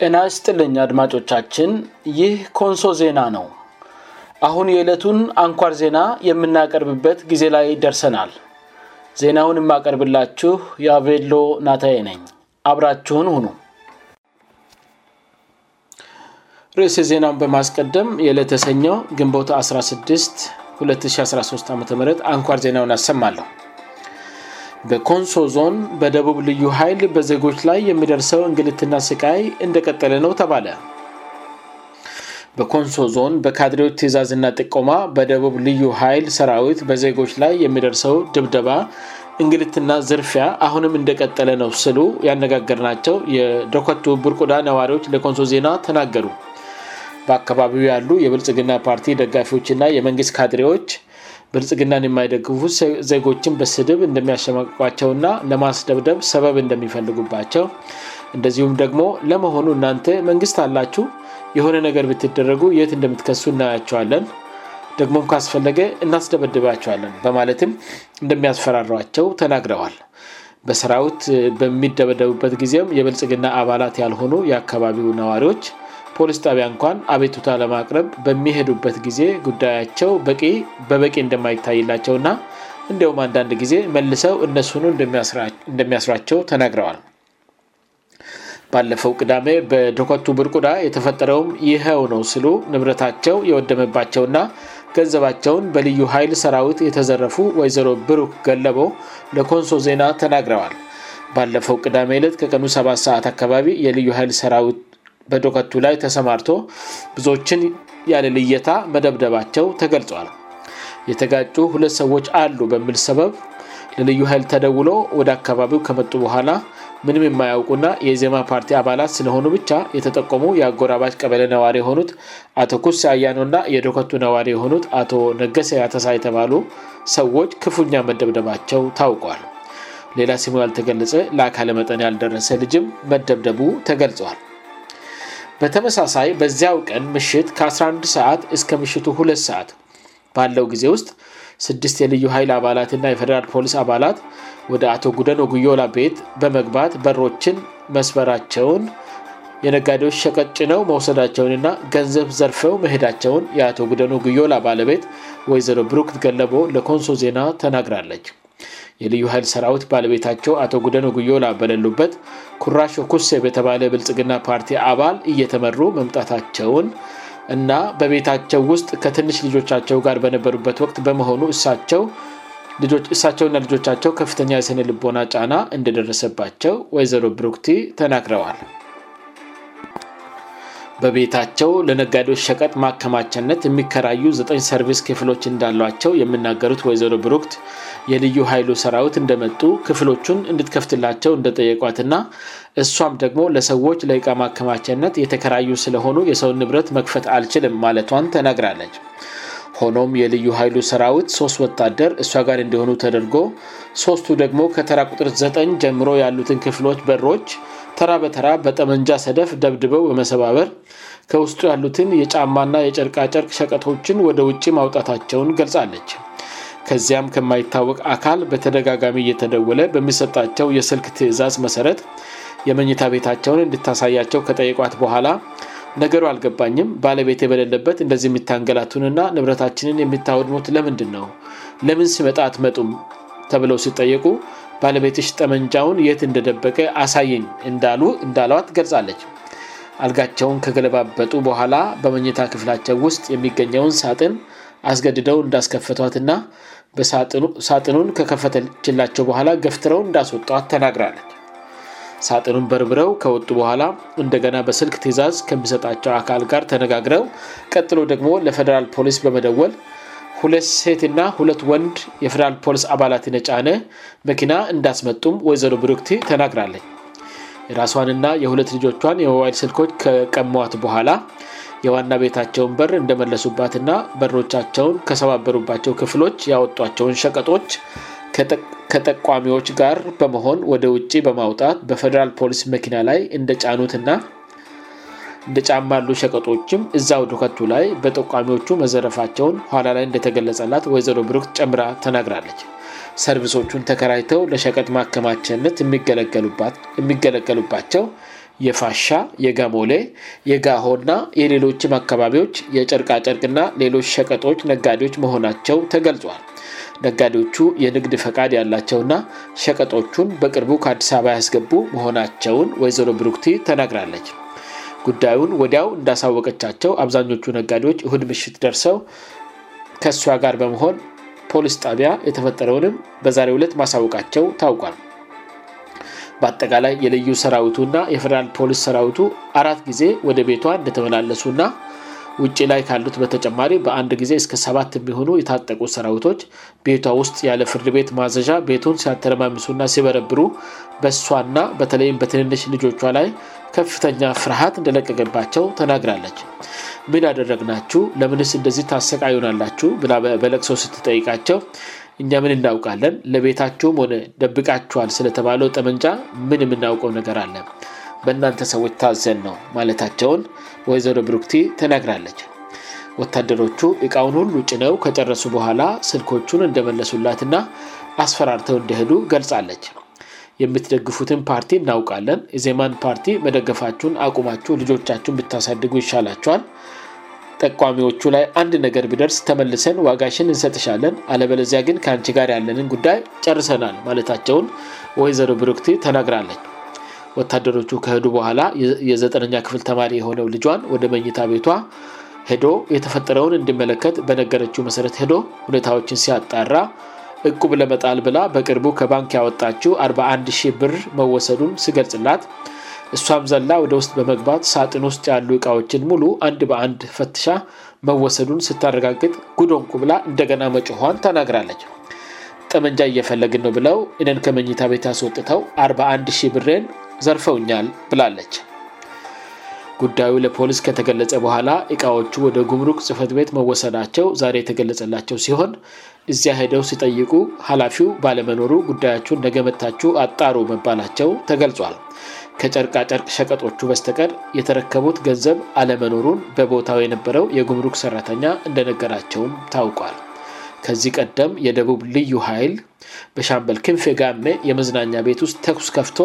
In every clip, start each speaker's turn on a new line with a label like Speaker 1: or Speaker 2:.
Speaker 1: የናስ ጥልኝ አድማጮቻችን ይህ ኮንሶ ዜና ነው አሁን የዕለቱን አንኳር ዜና የምናቀርብበት ጊዜ ላይ ደርሰናል ዜናውን የማቀርብላችሁ የአቬሎ ናታዬ ነኝ አብራችሁን ሁኑ ርዕስ ዜናውን በማስቀደም የዕለት ሰኘው ግንቦታ 162013 አም አንኳር ዜናውን ያሰማለሁ በኮንሶ ዞን በደቡብ ልዩ ሀይል በዜች ላይ የሚደርሰው እንግልትና ስቃይ እንደቀጠለ ነው ተባለ በኮንሶ ዞን በካድሬዎች ትእዛዝና ጥቆማ በደቡብ ልዩ ሀይል ሰራዊት በዜጎች ላይ የሚደርሰው ድብደባ እንግልትና ዝርፊያ አሁንም እንደቀጠለ ነው ስሉ ያነጋገር ናቸው የዶኮቱ ቡርቁዳ ነዋሪዎች ለኮንሶ ዜና ተናገሩ በአካባቢው ያሉ የብልጽግና ፓርቲ ደጋፊዎችና የመንግስት ካድሬዎች ብልጽግናን የማይደግፉት ዜጎችን በስድብ እንደሚያሸማቀቋቸውና ለማስደብደብ ሰበብ እንደሚፈልጉባቸው እንደዚሁም ደግሞ ለመሆኑ እናንተ መንግስት አላችሁ የሆነ ነገር ብትደረጉ የት እንደምትከሱ እናያቸዋለን ደግሞም ካስፈለገ እናስደበድባቸዋለን በማለትም እንደሚያስፈራሯቸው ተናግረዋል በሰራውት በሚደበደቡበት ጊዜም የብልጽግና አባላት ያልሆኑ የአካባቢው ነዋሪዎች ፖሊስ ጣቢያ እንኳን አቤቱታ ለማቅረብ በሚሄዱበት ጊዜ ጉዳያቸው በቂ በበቂ እንደማይታይላቸው ና እንዲሁም አንዳንድ ጊዜ መልሰው እነሱኑ እንደሚያስራቸው ተናግረዋል ባለፈው ቅዳሜ በዶኮቱ ብርቁዳ የተፈጠረውም ይኸው ነው ስሉ ንብረታቸው የወደምባቸውእና ገንዘባቸውን በልዩ ኃይል ሰራዊት የተዘረፉ ወይዘሮ ብሩክ ገለቦ ለኮንሶ ዜና ተናግረዋል ባለፈው ቅዳሜ ለት ከቀኑ ሰባት ሰዓት አካባቢ የልዩ ኃይል ሰራዊት በዶከቱ ላይ ተሰማርቶ ብዙዎችን ያለልየታ መደብደባቸው ተገልጿል የተጋጩ ሁለት ሰዎች አሉ በሚል ሰበብ ለልዩ ሀይል ተደውሎ ወደ አካባቢው ከመጡ በኋላ ምንም የማያውቁና የዜማ ፓርቲ አባላት ስለሆኑ ብቻ የተጠቆሙ የአጎራባች ቀበለ ነዋሪ የሆኑት አቶ ኩስ አያኖእና የዶከቱ ነዋሪ የሆኑት አቶ ነገሰ ያተሳ የተባሉ ሰዎች ክፉኛ መደብደባቸው ታውቋል ሌላ ሲሙ ያል ተገለጸ ለአካል መጠን ያልደረሰ ልጅም መደብደቡ ተገልጿል በተመሳሳይ በዚያው ቀን ምሽት ከ11 ሰዓት እስከ ምሽቱ ሁለት ሰዓት ባለው ጊዜ ውስጥ ስድት የልዩ ሀይል አባላትና የፌደራል ፖሊስ አባላት ወደ አቶ ጉደኖ ጉዮላ ቤት በመግባት በሮችን መስበራቸውን የነጋዴዎች ሸቀጭነው መውሰዳቸውንና ገንዘብ ዘርፈው መሄዳቸውን የአቶ ጉደኖ ጉዮላ ባለቤት ወይዘሮ ብሩክት ገለቦ ለኮንሶ ዜና ተናግራለች የ ልዩ ሀይል ሰራዊት ባለቤታቸው አቶ ጉደኑ ጉዮላ በሌሉበት ኩራሾ ኩሴ በተባለ ብልጽግና ፓርቲ አባል እየተመሩ መምጣታቸውን እና በቤታቸው ውስጥ ከትንሽ ልጆቻቸው ጋር በነበሩበት ወቅት በመሆኑ እሳቸው እሳቸው ና ልጆቻቸው ከፍተኛ የሰነ ልቦና ጫና እንደ ደረሰባቸው ወይዘሮ ብሩክቲ ተናክረዋል በቤታቸው ለነጋዶች ሸቀጥ ማከማቸነት የሚከራዩ ዘጠ ሰርቪስ ክፍሎች እንዳሏቸው የምናገሩት ወይዘሮ ብሩክት የልዩ ኃይሉ ሰራዊት እንደመጡ ክፍሎቹን እንድትከፍትላቸው እንደጠየቋት እና እሷም ደግሞ ለሰዎች ለቃ ማከማቸነት የተከራዩ ስለሆኑ የሰውን ንብረት መክፈት አልችልም ማለቷን ተነግራለች ሆኖም የልዩ ኃይሉ ሰራዊት ሶስት ወታደር እሷ ጋር እንዲሆኑ ተደርጎ ሦስቱ ደግሞ ከተራ ቁጥር ዘጠኝ ጀምሮ ያሉትን ክፍሎች በሮች ተራ በተራ በጠመንጃ ሰደፍ ደብድበው በመሰባበር ከውስጡ ያሉትን የጫማና የጨርቃጨርቅ ሸቀቶችን ወደ ውጭ ማውጣታቸውን ገልጻለች ከዚያም ከማይታወቅ አካል በተደጋጋሚ እየተደወለ በሚሰጣቸው የስልክ ትእዛዝ መሰረት የመኝታ ቤታቸውን እንድታሳያቸው ከጠይቋት በኋላ ነገሩ አልገባኝም ባለቤት የበደለበት እንደዚህ የሚታንገላቱን ና ንብረታችንን የሚታወድሙት ለምንድን ነው ለምን ስመጣት መጡም ተብለው ሲጠየቁ ባለቤትች ጠመንጃውን የት እንደደበቀ አሳይኝ እንዳሉ እንዳሏት ገልጻለች አልጋቸውን ከገለባበጡ በኋላ በመኝታ ክፍላቸው ውስጥ የሚገኘውን ሳጥን አስገድደው እንዳስከፈቷት ና በሳጥኑን ከከፈተችላቸው በኋላ ገፍትረው እንዳስወጧት ተናግራለች ሳጥኑን በርብረው ከወጡ በኋላ እንደገና በስልክ ትእዛዝ ከሚሰጣቸው አካል ጋር ተነጋግረው ቀጥሎ ደግሞ ለፌደራል ፖሊስ በመደወል ሁለት ሴትና ሁለት ወንድ የፌራል ፖሊስ አባላትነጫነ መኪና እንዳስመጡም ወይዘሮ ብሩክት ተናግራለች የራሷንና የሁለት ልጆቿን የሞባይል ስልኮች ከቀሟት በኋላ የዋና ቤታቸውን በር እንደመለሱባትና በሮቻቸውን ከሰባበሩባቸው ክፍሎች ያወጧቸውን ሸቀጦች ከጠቋሚዎች ጋር በመሆን ወደ ውጭ በማውጣት በፌደራል ፖሊስ መኪና ላይ እደጫኑትና እንደጫማሉ ሸቀጦችም እዛው ዱከቱ ላይ በጠቋሚዎቹ መዘረፋቸውን ኋላ ላይ እንደተገለጸላት ወይዘሮ ብሩክት ጨምራ ተናግራለች ሰርቭሶቹን ተከራይተው ለሸቀጥ ማከማችነት የሚገለገሉባቸው የፋሻ የገሞሌ የጋሆ እና የሌሎችም አካባቢዎች የጨርቃጨርቅእና ሌሎች ሸቀጦች ነጋዴዎች መሆናቸው ተገልጿል ነጋዴዎቹ የንግድ ፈቃድ ያላቸውና ሸቀጦቹን በቅርቡ ከአዲስ አበባ ያስገቡ መሆናቸውን ወይዘሮ ብሩክቲ ተናግራለች ጉዳዩን ወዲያው እንዳሳወቀቻቸው አብዛኞቹ ነጋዴዎች እሁድ ምሽት ደርሰው ከእሷ ጋር በመሆን ፖሊስ ጣቢያ የተፈጠረውንም በዛሬ ዕለት ማሳወቃቸው ታውቋል በአጠቃላይ የልዩ ሰራዊቱና የፌደራል ፖሊስ ሰራዊቱ አራት ጊዜ ወደ ቤቷ እንደተመላለሱ ና ውጭ ላይ ካሉት በተጨማሪ በአንድ ጊዜ እስከ ሰባት የሚሆኑ የታጠቁ ሰራዊቶች ቤቷ ውስጥ ያለ ፍርድ ቤት ማዘዣ ቤቱን ሲያተለማምሱና ሲበረብሩ በእሷና በተለይም በትንንሽ ልጆቿ ላይ ከፍተኛ ፍርሃት እንደለቀገባቸው ተናግራለች ምን ያደረግ ናችሁ ለምንስ እንደዚህ ታሰቃዩናላችሁ ብላ በለቅ ሰው ስትጠይቃቸው እኛ ምን እናውቃለን ለቤታችሁም ሆነ ደብቃችኋል ስለተባለው ጠመንጫ ምን የምናውቀው ነገር አለን በእናንተ ሰዎች ታዘን ነው ማለታቸውን ወይዘሮ ብሩክቲ ተናግራለች ወታደሮቹ እቃውን ሁሉ ጭነው ከጨረሱ በኋላ ስልኮቹን እንደመለሱላትና አስፈራርተው እንደህዱ ገልጻለች የምትደግፉትን ፓርቲ እናውቃለን የዜማን ፓርቲ መደገፋችሁን አቁማችሁ ልጆቻችሁን ብታሳድጉ ይሻላቸዋል ጠቋሚዎቹ ላይ አንድ ነገር ብደርስ ተመልሰን ዋጋሽን እንሰጥሻለን አለበለዚያ ግን ከአንቺ ጋር ያለንን ጉዳይ ጨርሰናል ማለታቸውን ወይዘሮ ብሩክቲ ተናግራለች ወታደሮቹ ከእህዱ በኋላ የዘጠነኛ ክፍል ተማሪ የሆነው ልጇን ወደ መኝታ ቤቷ ሄዶ የተፈጠረውን እንድመለከት በነገረችው መሰረት ዶ ሁኔታዎችን ሲያጣራ እቁብለ መጣል ብላ በቅርቡ ከባንክ ያወጣችው 410 ብር መወሰዱን ስገልጽላት እሷም ዘላ ወደ ውስጥ በመግባት ሳጥን ውስጥ ያሉ እቃዎችን ሙሉ አንድ በአንድ ፈትሻ መወሰዱን ስታረጋግጥ ጉዶንቁብላ እንደገና መጮን ተናግራለች ጠመንጃ እየፈለግ ነው ብለው ነን ከመኝታ ቤት ያስወጥተው አ1 ብሬን ዘርፈውኛል ብላለች ጉዳዩ ለፖሊስ ከተገለጸ በኋላ እቃዎቹ ወደ ጉምሩቅ ጽፈት ቤት መወሰዳቸው ዛሬ የተገለጸላቸው ሲሆን እዚያ ሄደው ሲጠይቁ ሀላፊው ባለመኖሩ ጉዳያቹን ነገመታችሁ አጣሩ መባላቸው ተገልጿል ከጨርቃጨርቅ ሸቀጦቹ በስተቀድ የተረከቡት ገንዘብ አለመኖሩን በቦታው የነበረው የጉምሩክ ሰራተኛ እንደነገራቸውም ታውቋል ከዚህ ቀደም የደቡብ ልዩ ኃይል በሻምበል ክንፌ ጋሜ የመዝናኛ ቤት ውስጥ ተኩስ ከፍቶ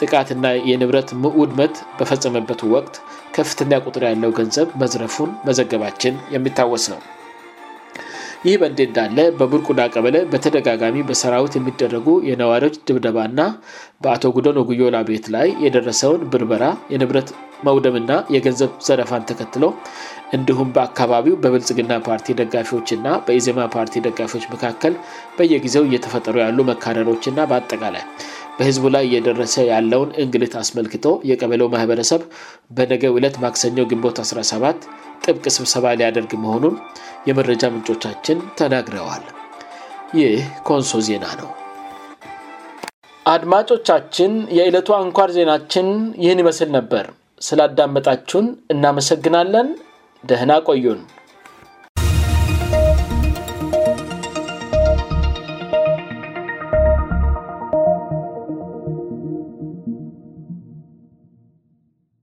Speaker 1: ጥቃትና የንብረት ውድመት በፈጸመበት ወቅት ከፍተኛ ቁጥር ያለው ገንዘብ መዝረፉን መዘገባችን የሚታወስ ነው ይህ በእንዴት እዳለ በቡርቁዳ ቀበለ በተደጋጋሚ በሰራዊት የሚደረጉ የነዋሪዎች ድብደባና በአቶ ጉደን ወጉዮላ ቤት ላይ የደረሰውን ብርበራ የንብረት መውደምና የገንዘብ ዘረፋን ተከትሎ እንዲሁም በአካባቢው በብልጽግና ፓርቲ ደጋፊዎችና በኢዜማ ፓርቲ ደጋፊዎች መካከል በየጊዜው እየተፈጠሩ ያሉ መካረሮችና በአጠቃላይ በህዝቡ ላይ እየደረሰ ያለውን እንግልት አስመልክቶ የቀበለው ማህበረሰብ በነገ ዕለት ማክሰኘው ግንቦት 17 ጥብቅ ስብሰባ ሊያደርግ መሆኑን የመረጃ ምንጮቻችን ተናግረዋል ይህ ኮንሶ ዜና ነው አድማጮቻችን የዕለቱ አንኳር ዜናችን ይህን ይመስል ነበር ስላዳመጣችሁን እናመሰግናለን ደህና ቆዩን